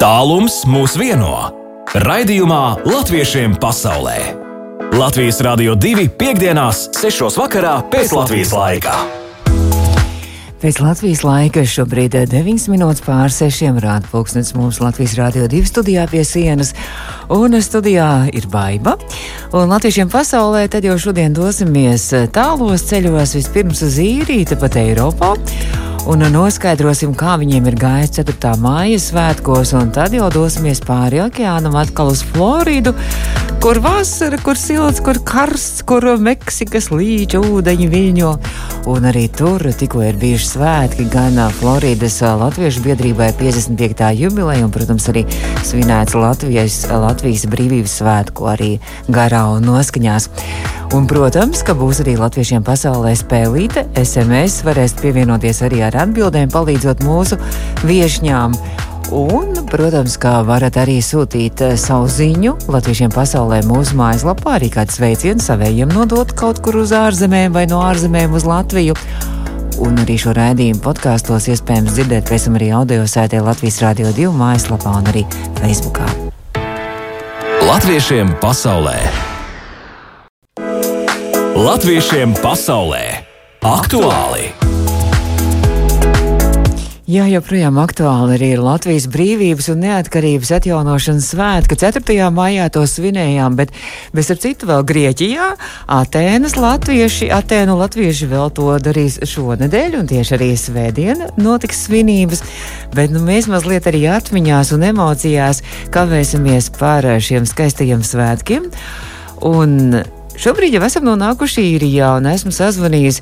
Tālums mūs vieno. Raidījumā Latviešiem pasaulē. Latvijas Rādio 2.5.6. vakarā pēc Latvijas laika. Pēc Latvijas laika šobrīd 9 minūtes pār 6 rāda pulkstenis mums Latvijas Rādio 2 studijā pie sienas, un studijā ir baiva. Un latviešiem pasaulē tad jau šodien dosimies tālos ceļos vispirms uz īriju, pat Eiropā un noskaidrosim, kā viņiem ir gājis 4. māja svētkos, un tad jau dosimies pāri okeānam atkal uz Floridu, kur vasara, kur silts, kur karsts, kur Meksikas līča ūdeņi viļņo. Un arī tur tikko ir bijuši svētki gan Floridas Latviešu biedrībai 55. jubileja, un, protams, arī svinēts Latvijas, Latvijas brīvības svētku arī garā un noskaņās. Un, protams, ka būs arī latviešiem pasaulē spēlīte. SMS varēs pievienoties arī ar atbildēm, palīdzot mūsu viesņām. Un, protams, kā varat arī sūtīt savu ziņu latviešiem pasaulē mūsu mājaslapā, arī kādu sveicienu savējiem nodot kaut kur uz ārzemēm vai no ārzemēm uz Latviju. Un arī šo raidījumu podkāstos iespējams dzirdēt pēc tam arī audio sētē Latvijas Rādio 2 mājaslapā un arī Facebookā. Latviešiem pasaulē! Latviešiem pasaulē! Aktuāli! Jā, joprojām aktuāli arī ir Latvijas brīvības un neatkarības atjaunošanas svētki. 4. maijā to svinējām, bet bez ar citu vēl Grieķijā, Atēnas latvieši, Atēnu latvieši vēl to darīs šonedēļ, un tieši arī svētdien notiks svinības. Bet nu, mēs mazliet arī atmiņās un emocijās kavēsimies par šiem skaistajiem svētkiem. Un Šobrīd jau esam nonākuši īrijā un esmu sazvanījis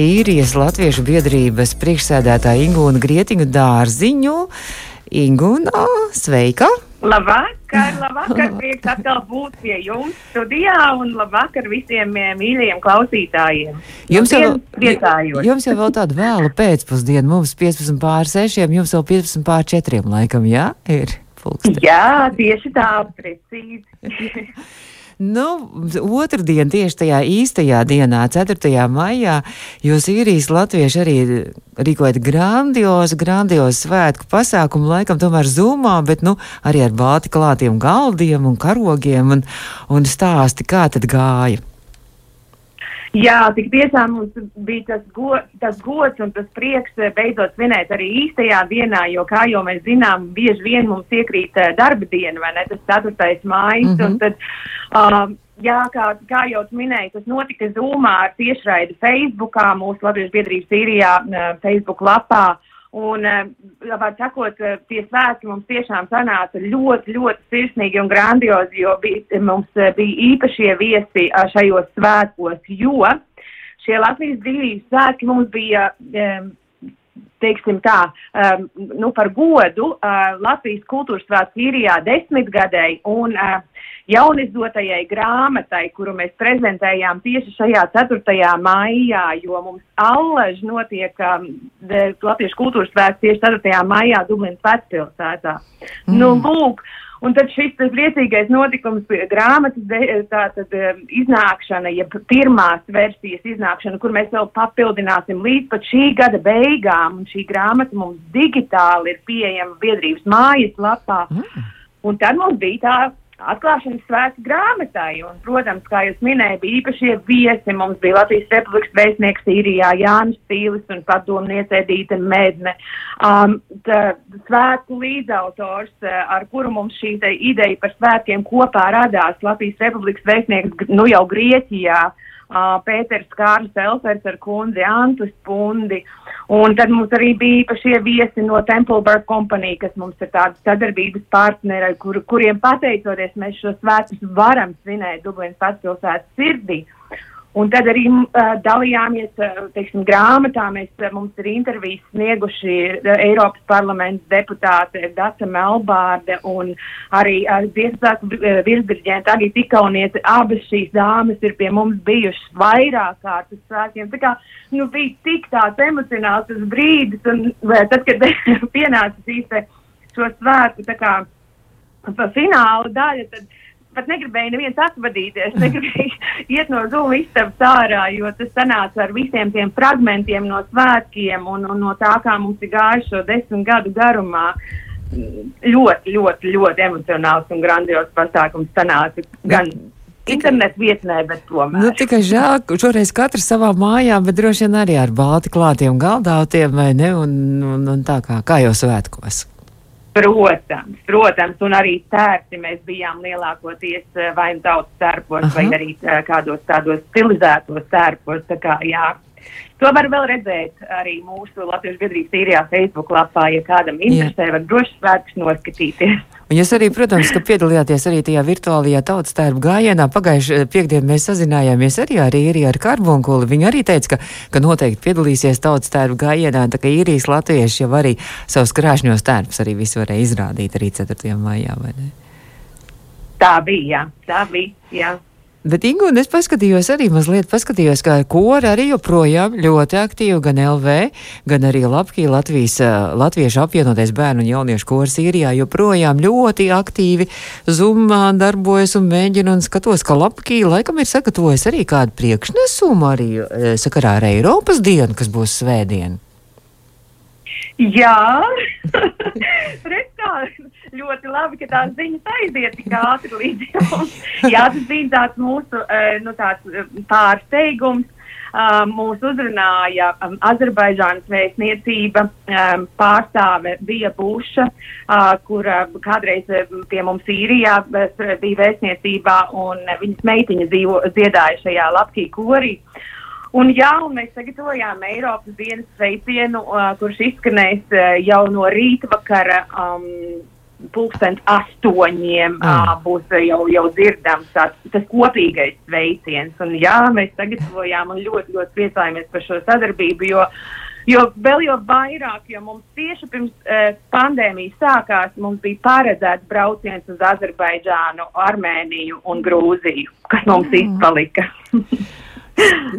īrijas Latviešu biedrības priekšsēdētāju Ingūnu Grietiņu dārziņu. Ingūna, sveika! Labvakar, labvakar, prieks atkal būt pie jums studijā un labvakar visiem mīļajiem klausītājiem. Jums jau, jums jau vēl tāda vēla pēcpusdiena, mums 15 pār 6, jums vēl 15 pār 4 laikam, jā, ir pulksteni. Jā, tieši tā, precīzi. Nu, otrdien, tieši tajā īstajā dienā, 4. maijā, jūs īrijas latvieši arī rīkojat grandiozu, grandiozu svētku pasākumu, laikam tomēr zumā, bet nu, arī ar balti klātiem galdiem un karogiem un, un stāsti, kā tad gāja. Jā, tik tiešām mums bija tas, go, tas gods un tas prieks eh, beidzot svinēt arī īstajā dienā, jo, kā jau mēs zinām, bieži vien mums iekrīt uh, darba diena, vai ne, tas 4. mājas, mm -hmm. un tad, um, jā, kā, kā jau minēju, tas notika Zoomā ar tiešraidi Facebookā, mūsu Latvijas biedrības Sīrijā uh, Facebook lapā. Uh, Un, labāk sakot, tie svētki mums tiešām sanāca ļoti, ļoti sirsnīgi un grandiozi, jo bija, mums bija īpašie viesi šajos svētkos, jo šie Latvijas brīvības svētki mums bija, teiksim tā, nu par godu Latvijas kultūras svētku īrijā desmitgadēji un jaunizdotajai grāmatai, kuru mēs prezentējām tieši šajā 4. maijā, jo mums allaž notiek um, Latviešu kultūras svēts tieši 4. maijā Dublinas vecpilsētā. Mm. Nu, lūk, un tad šis priecīgais notikums, grāmatas de, tātad um, iznākšana, ja pirmās versijas iznākšana, kur mēs vēl papildināsim līdz pat šī gada beigām, un šī grāmata mums digitāli ir pieejama biedrības mājas lapā. Mm. Un tad mums bija tā atklāšanas svētku grāmatai. Un, protams, kā jūs minējāt, bija īpašie viesi. Mums bija Latvijas Republikas vēstnieks Sīrijā Jānis Stīlis un padomniece Edīte Medne. Um, tā, svētku līdzautors, uh, ar kuru mums šī ideja par svētkiem kopā radās Latvijas Republikas vēstnieks nu jau Grieķijā. Uh, Pēters Kārlis Elfers ar kundzi Antu Spundi. Un tad mums arī bija īpašie viesi no Templeburg Company, kas mums ir tāda sadarbības partneri, kur, kuriem pateicoties mēs šo svētkus varam svinēt Dublinas patspilsētas sirdī. Un tad arī uh, dalījāmies, uh, teiksim, grāmatā. Mēs, uh, mums ir intervijas snieguši uh, Eiropas parlaments deputāte Data Melbārde un arī uh, tiesasāku uh, virsdirģenta Agita Ikauniete. Abas šīs dāmas ir pie mums bijušas vairāk kārtas svētkiem. Tā kā, nu, bija tik tāds emocionāls tas brīdis, un vai, tad, kad pienāca šīs šo svētku, fināla daļa, tad pat negribēju neviens atvadīties, negribēju iet no zūmu istabas ārā, jo tas sanāca ar visiem tiem fragmentiem no svētkiem un, un no tā, kā mums ir gājuši šo desmit gadu garumā. ļoti, ļoti, ļoti emocionāls un grandios pasākums sanāca gan internetu vietnē, bet tomēr. Nu, tikai žēl, ka šoreiz katrs savā mājā, bet droši vien arī ar balti klātiem galdātiem, vai ne, un, un, un tā kā, kā jau svētkos. Protams, protams, un arī tērti mēs bijām lielākoties eh, vai nu tautas tērpos, Aha. vai arī eh, kādos tādos stilizētos tērpos. Tā kā, jā. To var vēl redzēt arī mūsu Latvijas biedrības īrijā Facebook lapā, ja kādam interesē, var droši svētkus noskatīties. Un jūs arī, protams, ka piedalījāties arī tajā virtuālajā tautas tērpu gājienā. Pagājušajā piekdienā mēs sazinājāmies arī ar īriju, ar Karbonkuli. Viņa arī teica, ka, ka noteikti piedalīsies tautas tērpu gājienā, tā ka īrijas latvieši jau arī savus krāšņos tērpus arī visu varēja izrādīt arī 4. maijā, vai ne? Tā bija, jā, tā bija, jā. Bet, Ingu, es paskatījos arī mazliet, paskatījos, ka kora arī joprojām ļoti aktīva, gan LV, gan arī Lapkī, Latvijas, Latviešu apvienotais bērnu un jauniešu kors īrijā joprojām ļoti aktīvi zumā darbojas un mēģina un skatos, ka Lapkī laikam ir sagatavojis arī kādu priekšnesumu arī sakarā ar Eiropas dienu, kas būs svētdien. Jā, kā ļoti labi, ka tās ziņas aiziet tik ātri līdz jums. Jā, tas bija tāds mūsu nu, tāds pārsteigums. Uh, mūs uzrunāja um, Azerbaidžānas vēstniecība, pārstāve bija Buša, uh, kur uh, kādreiz pie mums Sīrijā bija vēstniecībā, un viņas meitiņa dzīvo, dziedāja šajā lapkī korī. Un, jā, un mēs sagatavojām Eiropas dienas sveicienu, uh, kurš izskanēs uh, jau no rīta vakara um, pulksten astoņiem mm. uh, būs jau, jau dzirdams tāds, tas kopīgais sveiciens. Un jā, mēs sagatavojām un ļoti, ļoti priecājamies par šo sadarbību, jo, jo vēl jau vairāk, jo mums tieši pirms uh, pandēmijas sākās, mums bija paredzēts brauciens uz Azerbaidžānu, Armēniju un Grūziju, kas mums mm. izpalika.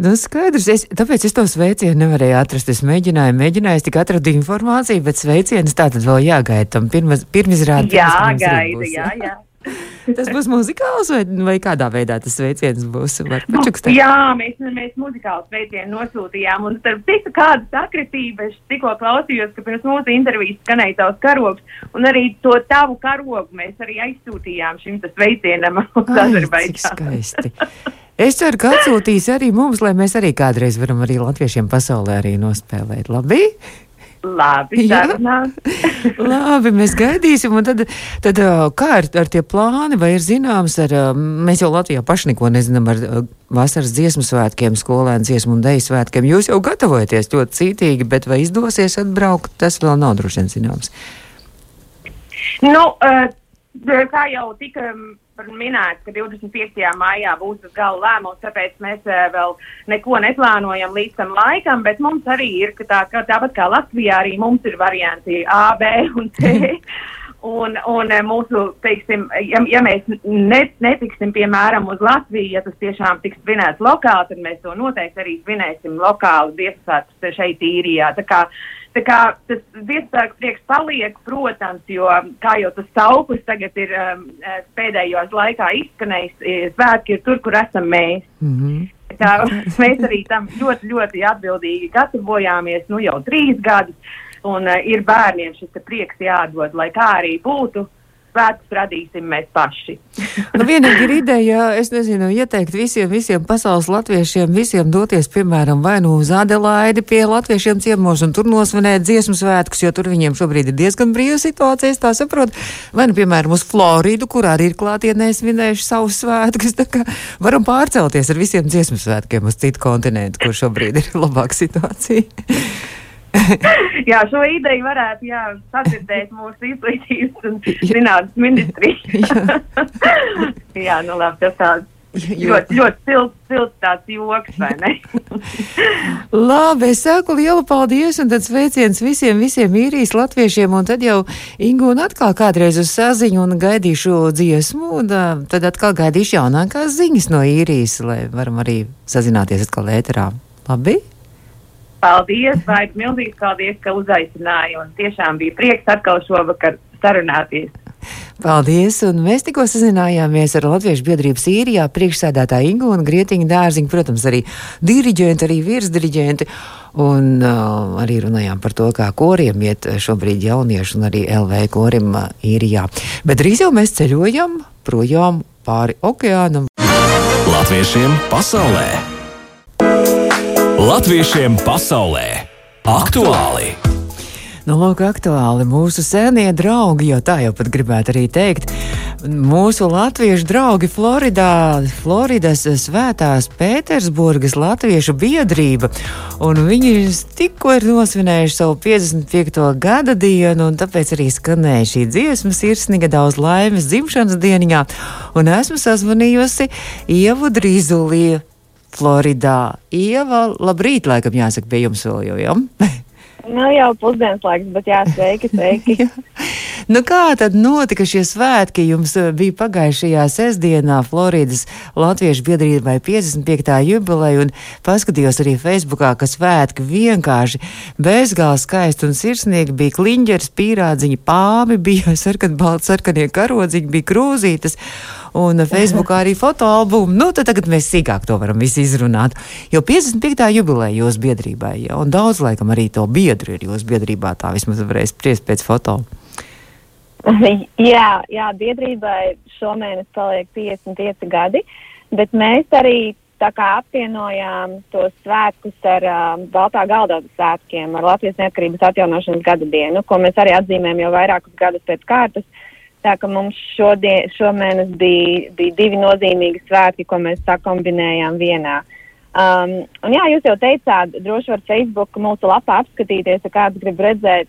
nu, skaidrs, es, tāpēc es to sveicienu nevarēju atrast. Es mēģināju, mēģināju, es tikai atradu informāciju, bet sveiciens tā tad vēl jāgaida tam pirmizrādi. Jāgaida, jā, jā. Tas būs muzikāls vai, vai kādā veidā tas sveiciens būs? Nu, jā, mēs, mēs muzikālu sveicienu nosūtījām. Un starp citu, kāda sakritība, es tikko klausījos, ka pirms mūsu intervijas skanēja tavs karogs, un arī to tavu karogu mēs arī aizsūtījām šim sveicienam uz Azerbaidžānu. Es ceru, ka atsūtīs arī mums, lai mēs arī kādreiz varam arī latviešiem pasaulē arī nospēlēt. Labi? Labi, Labi, mēs gaidīsim. Tad, tad kā ar, ar tie plāni, vai ir zināms, ar, mēs jau Latvijā paši neko nezinām ar vasaras dziesmu svētkiem, skolēnu dziesmu un deju svētkiem. Jūs jau gatavojaties ļoti cītīgi, bet vai izdosies atbraukt, tas vēl nav droši vien zināms. Nu, uh, kā jau tika minēts, ka 25. maijā būs tas gala lēmums, tāpēc mēs uh, vēl neko neplānojam līdz tam laikam, bet mums arī ir, ka tā, ka tāpat kā Latvijā, arī mums ir varianti A, B un C. Un, un eh, mūsu, teiksim, ja, ja mēs net, netiksim, piemēram, uz Latviju, ja tas tiešām tiks svinēts lokāli, tad mēs to noteikti arī svinēsim lokāli Dievsvētkus šeit īrijā. Tā kā, tā kā tas Dievsvētku prieks paliek, protams, jo, kā jau tas sauklis tagad ir um, pēdējos laikā izskanējis, eh, svētki ir tur, kur esam mēs. Mm -hmm. Tā, mēs arī tam ļoti, ļoti atbildīgi gatavojāmies, nu jau trīs gadus. Un uh, ir bērniem šis prieks jādod, lai kā arī būtu. Svētkus radīsim mēs paši. nu, vienīgi ir ideja, es nezinu, ieteikt visiem, visiem pasaules latviešiem, visiem doties, piemēram, vai nu uz Adelaidi pie latviešiem ciemos un tur nosvinēt dziesmu svētkus, jo tur viņiem šobrīd ir diezgan brīva situācija, tā saprot. Vai nu, piemēram, uz Floridu, kur arī ir klātienē svinējuši savus svētkus. Tā kā varam pārcelties ar visiem dziesmu svētkiem uz citu kontinentu, kur šobrīd ir labāka situācija. jā, šo ideju varētu jā, sadzirdēt mūsu izglītības un zinātnes ministrija. jā, nu labi, tas tāds. Ļoti, ļoti silts, silts tāds joks, vai ne? Labi, es saku lielu paldies un tad sveiciens visiem, visiem īrijas latviešiem un tad jau Ingu un atkal kādreiz uz saziņu un gaidīšu dziesmu un tad atkal gaidīšu jaunākās ziņas no īrijas, lai varam arī sazināties atkal ēterā. Labi? Paldies, vai milzīgs paldies, ka uzaicināji. Un tiešām bija prieks atkal šovakar sarunāties. Paldies! Un mēs tikko sazinājāmies ar Latviešu biedrības īrijā priekšsēdētāju Ingu un Grietiņu dārziņu, protams, arī diriģenti, arī virsdiriģenti. Un uh, arī runājām par to, kā koriem iet šobrīd jaunieši un arī LV korim uh, īrijā. Bet drīz jau mēs ceļojam projām pāri okeānam. Latviešiem pasaulē! Latviešiem pasaulē! Aktuāli! Nu, lūk, aktuāli mūsu senie draugi, jo tā jau pat gribētu arī teikt. Mūsu latviešu draugi Floridā, Floridas svētās Pētersburgas latviešu biedrība, un viņi tikko ir nosvinējuši savu 55. gada dienu, un tāpēc arī skanēja šī dziesma sirsnīga daudz laimes dzimšanas dieniņā, un esmu sazvanījusi Ievu Drīzulī. Floridā. Ieva, labrīt, laikam jāsaka pie jums vēl jau? Ja? Nu, jau pusdienas laiks, bet jā, sveiki, sveiki. Nu, kā tad notika šie svētki? Jums eh, bija pagājušajā sestdienā Floridas Latviešu biedrībai 55. jubileja, un paskatījos arī Facebookā, ka svētki vienkārši bezgalīgi skaisti un sirsnīgi bija kliņģeris, pīrādziņi, pāmi, bija sarkanbalti, sarkanie karodziņi, bija krūzītes un Facebookā arī fotoalbumu. Nu, tad tagad mēs sīkāk to varam visu izrunāt. Jo 55. jubileja jūsu biedrībai, ja, un daudz laikam arī to biedru ir jūsu biedrībā, tā vismaz varēs spriest pēc foto. Jā, jā, biedrībai šomēnes paliek 55 gadi, bet mēs arī apvienojām tos svētkus ar uh, Baltā galda svētkiem, ar Latvijas neatkarības atjaunošanas gada dienu, ko mēs arī atzīmējam jau vairākus gadus pēc kārtas. Tā ka mums šodien, šomēnes bija, bija divi nozīmīgi svētki, ko mēs sakombinējām vienā. Um, un jā, jūs jau teicāt, droši var Facebook mūsu lapā apskatīties, ja kāds grib redzēt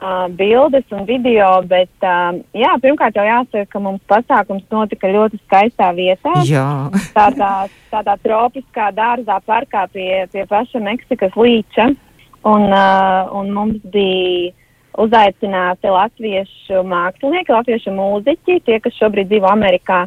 uh, bildes un video, bet um, jā, pirmkārt jau jāsaka, ka mums pasākums notika ļoti skaistā vietā. Jā. tādā, tādā tropiskā dārzā parkā pie, pie paša Meksikas līča. Un, uh, un mums bija uzaicināti latviešu mākslinieki, latviešu mūziķi, tie, kas šobrīd dzīvo Amerikā.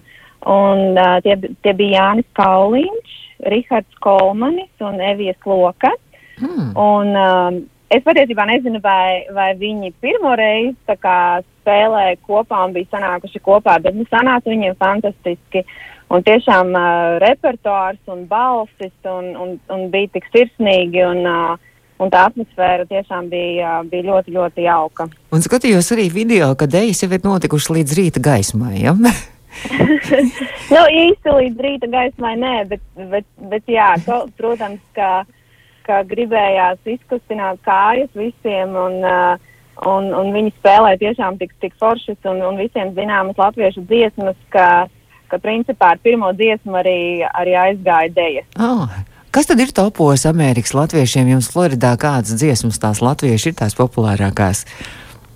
Un, uh, tie, tie bija Jānis Kauliņš, Rihards Kolmanis un Evijas Loka. Hmm. Un, um, es patiesībā nezinu, vai, vai viņi pirmo reizi spēlēja kopā un bija sanākuši kopā, bet nu, sanāca viņiem fantastiski. Un tiešām uh, repertuārs un balsis un, un, un bija tik sirsnīgi. Un, uh, un tā atmosfēra tiešām bija, bija ļoti, ļoti jauka. Un skatījos arī video, ka dejas jau ir notikušas līdz rīta gaismai. Ja? nu, īsti līdz rīta gaismai nē, bet, bet, bet jā, to, protams, ka, ka gribējās izkustināt kājas visiem un, uh, un, un viņi spēlē tiešām tik, tik foršas un, un visiem zināmas latviešu dziesmas, ka, ka principā ar pirmo dziesmu arī, arī aizgāja dejas. Oh. Kas tad ir topos Amerikas latviešiem? Jums Floridā kādas dziesmas tās latvieši ir tās populārākās?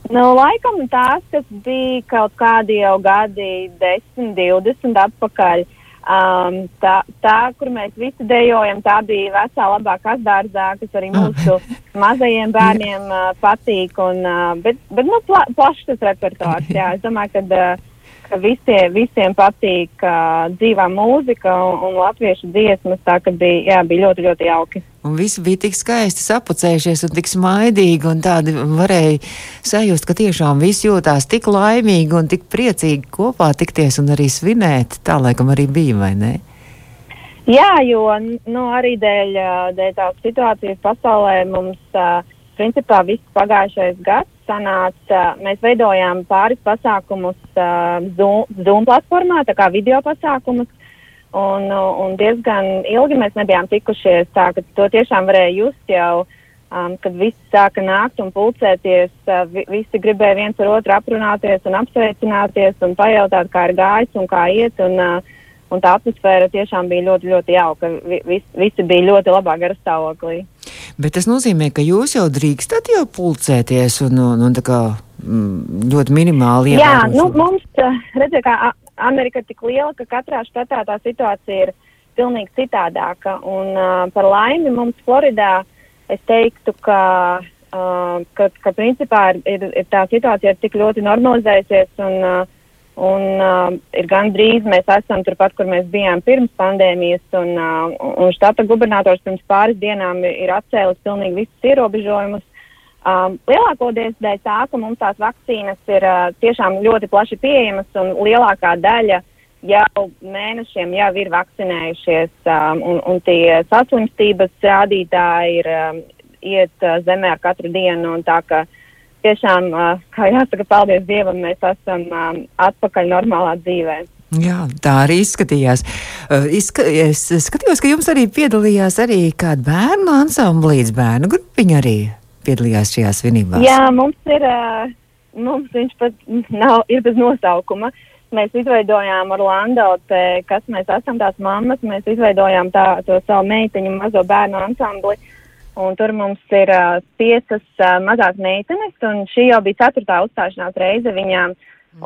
Nu, laikam tās, kas bija kaut kādi jau gadi, 10, 20 atpakaļ. Um, tā, tā, kur mēs visi dejojam, tā bija vecā labā kasdārzā, kas arī ah. mūsu mazajiem bērniem uh, patīk. Un, uh, bet, bet nu, pla, plašs tas repertuārs, jā. Es domāju, ka uh, ka visie, visiem patīk uh, dzīvā mūzika un, un latviešu dziesmas. Tā bija, jā, bija ļoti, ļoti jauki. Un visi bija tik skaisti sapucējušies un tik smaidīgi, un tādi varēja sajust, ka tiešām visi jūtās tik laimīgi un tik priecīgi kopā tikties un arī svinēt. Tā laikam arī bija, vai ne? Jā, jo nu, arī dēļ, dēļ tās situācijas pasaulē mums, uh, principā, viss pagājušais gads sanāca, mēs veidojām pāris pasākumus uh, Zoom, Zoom platformā, tā kā video pasākumus. Un, un diezgan ilgi mēs nebijām tikušies tā, to tiešām varēja just jau, um, kad visi sāka nākt un pulcēties. Uh, vi, visi gribēja viens ar otru aprunāties un apsveicināties un pajautāt, kā ir gājis un kā iet. Un, uh, un tā atmosfēra tiešām bija ļoti, ļoti jauka. Vis, visi bija ļoti labā garastāvoklī. Bet tas nozīmē, ka jūs jau drīkstat jau pulcēties un, un, un tā kā mm, ļoti minimāli ievērot. Jā, nu, mums, eh, redziet, kā Amerika ir tik liela, ka katrā štatā tā situācija ir pilnīgi citādāka. Un uh, par laimi mums Floridā es teiktu, ka, uh, ka, ka principā ir, ir, ir tā situācija ir tik ļoti normalizējusies un uh, Un uh, ir gandrīz mēs esam turpat, kur mēs bijām pirms pandēmijas, un, uh, un štata gubernators pirms pāris dienām ir, atcēlis pilnīgi visus ierobežojumus. Um, lielākoties dēļ tā, ka mums tās vakcīnas ir uh, tiešām ļoti plaši pieejamas un lielākā daļa jau mēnešiem jau ir vakcinējušies, um, un, un tie saslimstības rādītāji ir um, iet uh, zemē ar katru dienu. Tā ka tiešām, uh, kā jāsaka, paldies Dievam, mēs esam atpakaļ normālā dzīvē. Jā, tā arī izskatījās. Uh, izska es skatījos, ka jums arī piedalījās arī kāda bērnu ansamblīds, bērnu grupiņa arī piedalījās šajā svinībā? Jā, mums ir, uh, mums viņš pat nav, ir bez nosaukuma. Mēs izveidojām Orlando, te, kas mēs esam tās mammas, mēs izveidojām tā, to savu meitiņu mazo bērnu ansambli. Un tur mums ir uh, piecas uh, mazās meitenes, un šī jau bija ceturtā uzstāšanās reize viņām.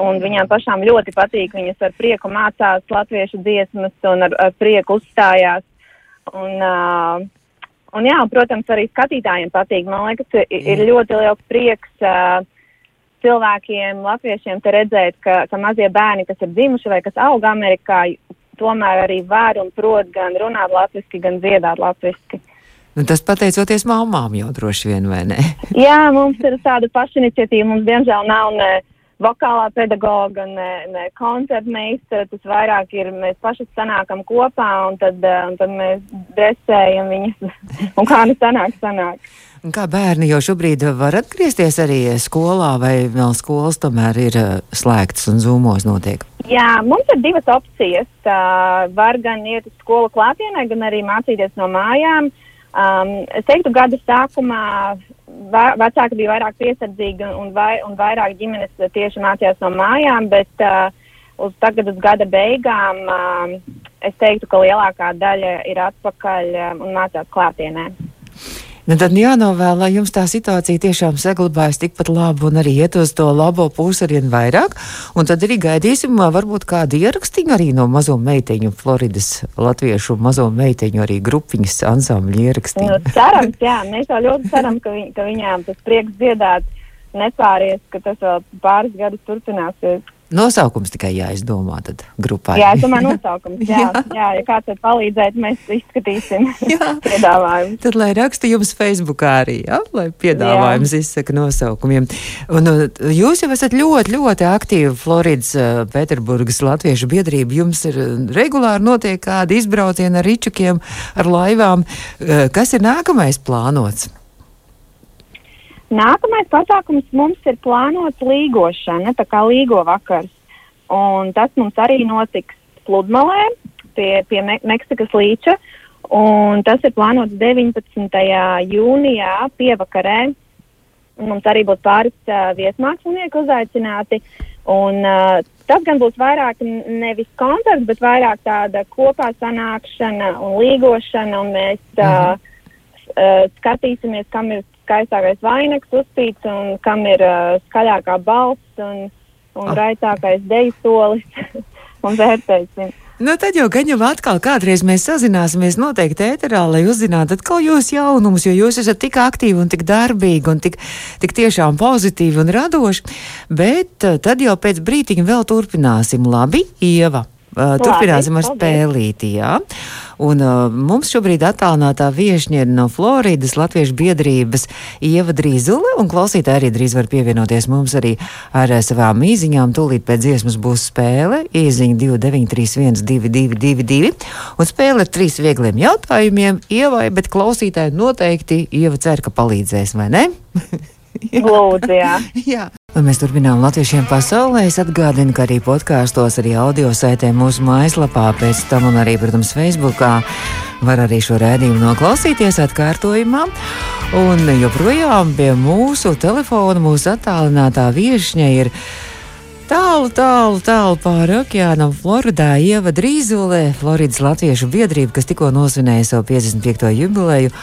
Un viņām pašām ļoti patīk, viņas ar prieku mācās latviešu dziesmas un ar, ar prieku uzstājās. Un, uh, Un, jā, protams, arī skatītājiem patīk. Man liekas, ir ļoti liels prieks uh, cilvēkiem, latviešiem, te redzēt, ka, ka mazie bērni, kas ir dzimuši vai kas aug Amerikā, tomēr arī var un prot gan runāt latviski, gan dziedāt latviski. Nu, tas pateicoties mamām jau droši vien, vai ne? jā, mums ir tāda pašiniciatīva. Mums, diemžēl, nav ne vokālā pedagoga, ne, ne koncertmeistara. Tas vairāk ir mēs paši sanākam kopā un tad, eh, un tad mēs dresējam viņus. un kā nu sanāk, sanāk. Un kā bērni jau šobrīd var atgriezties arī skolā, vai vēl skolas tomēr ir uh, slēgtas un zūmos notiek? Jā, mums ir divas opcijas. Uh, var gan iet uz skolu klātienē, gan arī mācīties no mājām. Um, es teiktu, gada sākumā vecāki bija vairāk piesardzīgi un, vai, un vairāk ģimenes tieši mācījās no mājām, bet uh, uz tagad uz gada beigām uh, es teiktu, ka lielākā daļa ir atpakaļ um, un mācās klātienē. Nu, tad jānovēl, lai jums tā situācija tiešām saglabājas tikpat labi un arī iet uz to labo pusi arvien vairāk. Un tad arī gaidīsim, varbūt kādu ierakstīnu arī no mazo meiteņu, Floridas latviešu mazo meiteņu arī grupiņas ansambļu ierakstīnu. Nu, cerams, jā, mēs jau ļoti ceram, ka, viņ, ka viņām tas prieks dziedāt nepāries, ka tas vēl pāris gadus turpināsies. Nosaukums tikai jāizdomā tad grupā. Jā, es domāju, nosaukums. Jā, jā. jā ja kāds var palīdzēt, mēs izskatīsim piedāvājumu. Tad, lai raksta jums Facebookā arī, jā, lai piedāvājums jā. izsaka nosaukumiem. Un jūs jau esat ļoti, ļoti aktīvi Floridas Pēterburgas latviešu biedrība. Jums ir regulāri notiek kādi izbraucieni ar ričukiem, ar laivām. Kas ir nākamais plānots? Nākamais pasākums mums ir plānots līgošana, tā kā līgo vakars. Un tas mums arī notiks pludmalē pie, pie Me Meksikas līča. Un tas ir plānots 19. jūnijā pievakarē. Mums arī būs pāris uh, viesmākslinieki uzaicināti. Un, uh, tas gan būs vairāk nevis koncerts, bet vairāk tāda kopā sanākšana un līgošana. Un mēs uh, uh, skatīsimies, kam ir skaistākais vainags uzspīts un kam ir uh, skaļākā balss un, un oh. raitākais deju solis un vērtēsim. Nu, tad jau gan jau atkal kādreiz mēs sazināsimies noteikti ēterā, lai uzzinātu atkal jūs jaunumus, jo jūs esat tik aktīvi un tik darbīgi un tik, tik tiešām pozitīvi un radoši. Bet tad jau pēc brītiņa vēl turpināsim. Labi, Ieva! Uh, turpināsim ar spēlīti. Jā. Un, uh, mums šobrīd attālinātā viesņa ir no Floridas Latviešu biedrības Ieva Drīzule, un klausītāji arī drīz var pievienoties mums arī ar uh, savām īziņām. Tūlīt pēc dziesmas būs spēle, īziņa 2931 222, un spēle ar trīs viegliem jautājumiem Ievai, bet klausītāji noteikti Ieva cer, ka palīdzēs, vai ne? Lūdzu, jā. jā. Mēs turpinām latviešiem pasaulē. Es atgādinu, ka arī podkāstos, arī audio saitē mūsu mājaslapā, pēc tam un arī, protams, Facebookā var arī šo rēdījumu noklausīties atkārtojumā. Un joprojām pie mūsu telefona, mūsu attālinātā viešņa ir. Tālu, tālu, tālu pāri okeānam Floridā ieva Drīzulē, Floridas Latviešu biedrība, kas tikko nosvinēja savu 55. jubileju,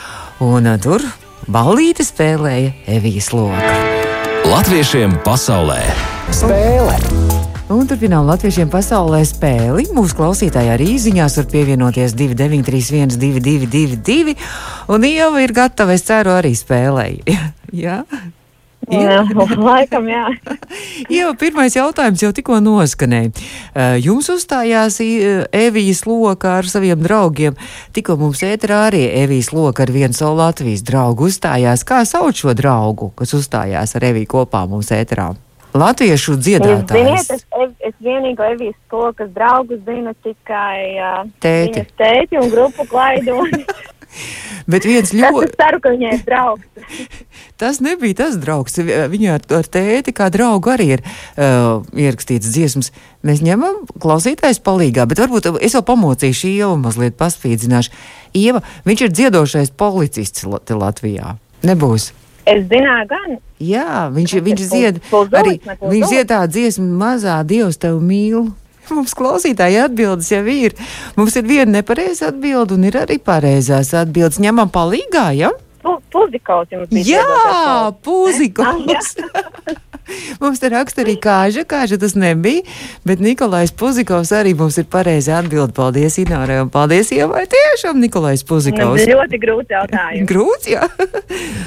un tur ballīti spēlēja Evijas loka. Latviešiem pasaulē spēle! Un turpinām latviešiem pasaulē spēli. Mūsu klausītāji arī ziņās var pievienoties 2931, 222, un Ieva ir gatava, es ceru, arī spēlēji. Jā? Jā, laikam, jā. Jā, pirmais jautājums jau tikko noskanēja. Jums uzstājās Evijas Loka ar saviem draugiem. Tikko mums ēterā arī Evijas Loka ar vienu savu Latvijas draugu uzstājās. Kā sauc šo draugu, kas uzstājās ar Eviju kopā mums ēterā? Latviešu Jūs ziniet, dziedātājs. es, es, es vienīgo Evijas Lokas draugu zinu tikai uh, Tēti. tēti un grupu klaidoni. Bet viens Es ļoti, ceru, ka viņai ir draugs. tas nebija tas draugs. Viņa ar, ar tēti kā draugu arī ir uh, ierakstīts dziesmas. Mēs ņemam klausītājs palīgā, bet varbūt es vēl pamocīšu Ievu mazliet paspīdzināšu. Ieva, viņš ir dziedošais policists Latvijā. Nebūs. Es zināju, gan Jā, viņš, viņš zied arī. Viņš zied tādu dziesmu, mazā Dievs tev mīl. Mums klausītāji atbildes jau ir. Mums ir viena nepareiza atbilde un ir arī pareizās atbildes. Ņemam palīgā, ja? pu- Puzikovs jums bija. Jā, Puzikovs. mums te raksta arī kāža, kāža tas nebija, bet Nikolais Puzikovs arī mums ir pareizi atbild. Paldies Inārai un paldies Ievai tiešām Nikolais Puzikovs. ļoti grūts jautājums. Grūts, jā.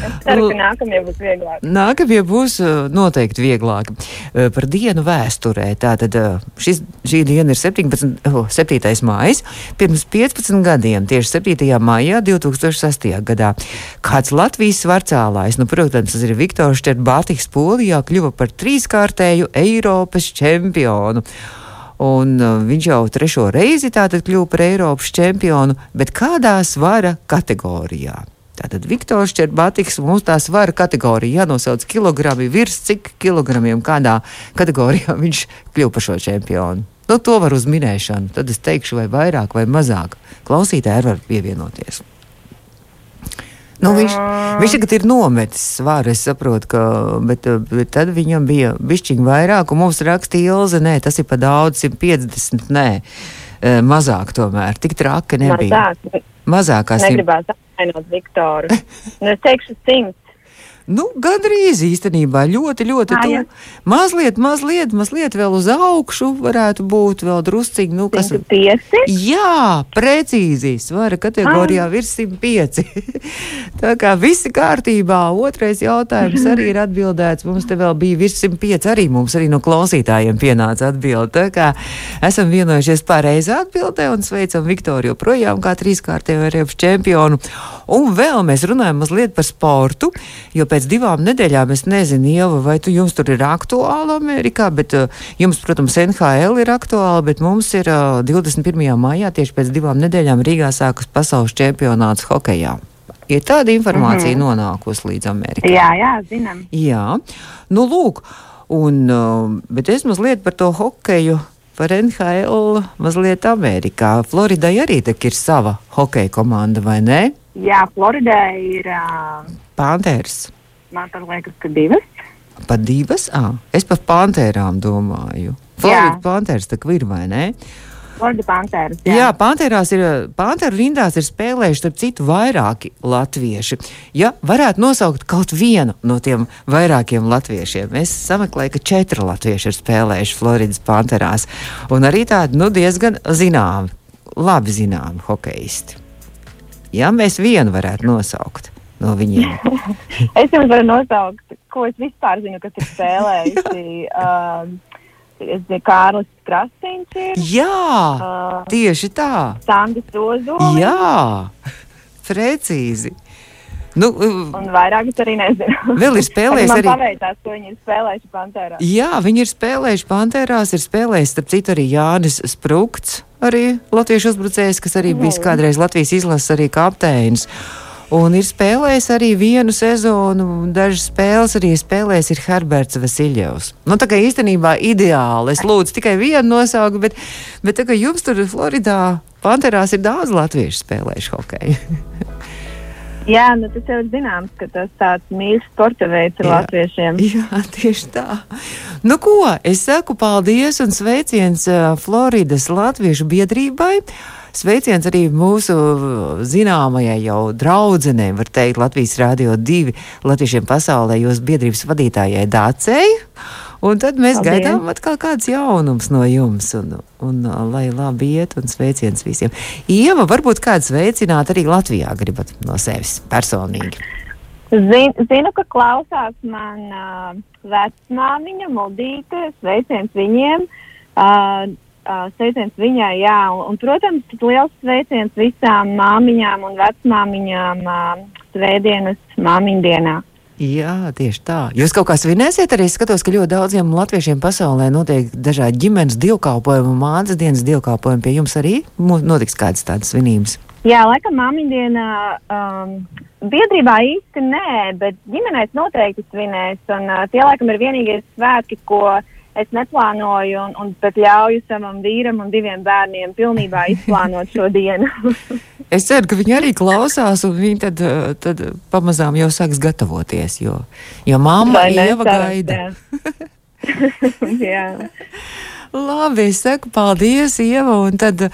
Es ceru, ka nākamie būs vieglāk. Nākamie būs uh, noteikti vieglāki. Uh, Par dienu vēsturē. Tātad uh, šis, šī diena ir 17, oh, 7. mājas. Pirms 15 gadiem, tieši 7. maijā 2006. gadā, kāds Latvijas svarcālājs, nu, protams, tas ir Viktors Čerbātiks, Polijā kļuva par trīskārtēju Eiropas čempionu. Un uh, viņš jau trešo reizi tātad kļuva par Eiropas čempionu, bet kādā svara kategorijā? Tātad Viktors Čerbātiks mums tā svara kategorija jānosauc kilogrami virs cik kilogramiem kādā kategorijā viņš kļuva par šo čempionu. Nu, to var uz minēšanu, tad es teikšu, vai vairāk vai mazāk. Klausītāji var pievienoties. Nu, viņš, viņš tagad ir nometis svaru, es saprotu, ka, bet, bet tad viņam bija bišķiņ vairāk, un mums rakstīja Ilze, nē, tas ir pa daudz, 150, nē, eh, mazāk tomēr, tik traki nebija. Mazāk. Mazākās Negribētu apvainot Viktoru. Nu, es teikšu simts. Nu, gandrīz īstenībā ļoti, ļoti Ā, jā. tuvu. Mazliet, mazliet, mazliet vēl uz augšu varētu būt vēl drusciņi. Nu, kas... 105. Jā, precīzi. Svara kategorijā virs 105. Tā kā viss kārtībā. Otrais jautājums arī ir atbildēts. Mums te vēl bija virs 105. Arī mums arī no klausītājiem pienāca atbilde. Tā kā esam vienojušies pareizā atbildē un sveicam Viktoriju projām kā trīskārtējo Eiropas čempionu. Un vēl mēs runājam mazliet par sportu, jo pēc divām nedēļām es nezinu, Ieva, vai tu jums tur ir aktuāla Amerikā, bet uh, jums, protams, NHL ir aktuāla, bet mums ir uh, 21. maijā tieši pēc divām nedēļām Rīgā sākas pasaules čempionāts hokejā. Ir tāda informācija mm -hmm. nonākusi līdz Amerikai. Jā, jā, zinām. Jā, nu lūk, un, uh, bet es mazliet par to hokeju. Par NHL mazliet Amerikā. Floridai arī tak ir sava hokeja komanda, vai ne? Jā, Floridai ir, uh, Pantērs. Man tā liekas, ka divas. Pa divas? À, es par pantērām domāju. Florida pantērs tak ir, vai ne? Florida Panthers. Jā, jā pantērās ir, pantēru rindās ir spēlējuši, starp citu, vairāki latvieši. Ja varētu nosaukt kaut vienu no tiem vairākiem latviešiem, es sameklēju, ka četri latvieši ir spēlējuši Floridas pantērās. Un arī tādi, nu, diezgan zināmi, labi zināmi hokeisti. Ja mēs vienu varētu nosaukt no viņiem. Es jums varu nosaukt, ko es vispār zinu, kas ir spēlējuši. um, Kārlis Krastīns ir. Jā, Uh, tieši tā. Sandis Ozols. Jā, precīzi. Nu, Un vairāk es arī nezinu. vēl ir spēlējis arī. paveicās, ka viņi ir spēlējuši Pantērā. Jā, viņi ir spēlējuši Pantērās, ir spēlējis, starp citu, arī Jānis Sprūkts, arī latviešu uzbrucējs, kas arī bijis kādreiz Latvijas izlases arī kapteinis. Un ir spēlējis arī vienu sezonu, un dažas spēles arī spēlējis ir Herberts Vasiljevs. Nu, tā kā īstenībā ideāli. Es lūdzu tikai vienu nosauku, bet, bet tā kā jums tur Floridā Panterās ir daudz latviešu spēlējuši hokeju. Jā, nu tas jau ir zināms, ka tas tāds mīļš sporta veids ir latviešiem. Jā, tieši tā. Nu, ko es saku paldies un sveiciens uh, Floridas Latviešu biedrībai. Sveiciens arī mūsu uh, zināmajai jau draudzenei, var teikt, Latvijas Rādio 2 Latviešiem pasaulē, jūs biedrības vadītājai Dācei. Un tad mēs Paldies. gaidām atkal kāds jaunums no jums, un, un uh, lai labi iet, un sveiciens visiem. Ieva, varbūt kāds veicināt arī Latvijā gribat no sevis personīgi. Zin, zinu, ka klausās man uh, vecmāmiņa, Mudīte, sveiciens viņiem. Uh, uh, sveiciens viņai, jā, un, un, protams, liels sveiciens visām māmiņām un vecmāmiņām uh, svētdienas māmiņu dienā. Jā, tieši tā. Jūs kaut kā svinēsiet arī skatos, ka ļoti daudziem latviešiem pasaulē notiek dažādi ģimenes dievkalpojumi un mācas dienas dievkalpojumi. Pie jums arī notiks kādas tādas svinības? Jā, laikam māmiņu dienā um, biedrībā īsti nē, bet ģimenēs noteikti svinēs. Un, uh, tie laikam ir vienīgie svētki, ko es neplānoju, un, un bet ļauju savam vīram un diviem bērniem pilnībā izplānot šo dienu. es ceru, ka viņi arī klausās, un viņi tad, uh, tad pamazām jau sāks gatavoties, jo, jo mamma Ieva gaida. Labi, es saku paldies, Ieva, un tad.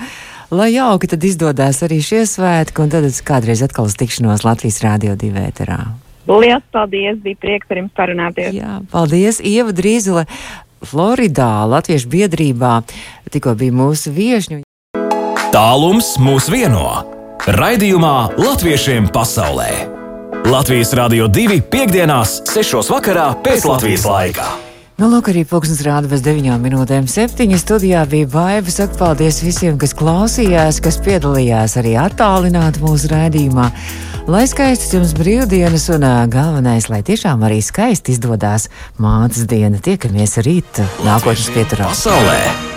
Lai jauki tad izdodas arī šie svētki, un tad kādreiz atkal uz tikšanos Latvijas Rādio 2 vēterā. Lielas paldies, bija prieks ar jums parunāties. Jā, paldies, Ieva Drīzele, Floridā, Latviešu biedrībā, tikko bija mūsu viešņu. Tālums mūs vieno. Raidījumā Latviešiem pasaulē. Latvijas Rādio 2 piekdienās, 6. vakarā pēc Latvijas laika. Nu, lūk, arī pūkstens rāda bez 9 minūtēm. Septiņi studijā bija baiva. Saku paldies visiem, kas klausījās, kas piedalījās arī attālināti mūsu raidījumā. Lai skaistas jums brīvdienas un galvenais, lai tiešām arī skaisti izdodas mātes diena. Tiekamies rīt nākotnes pieturā. Pasaulē!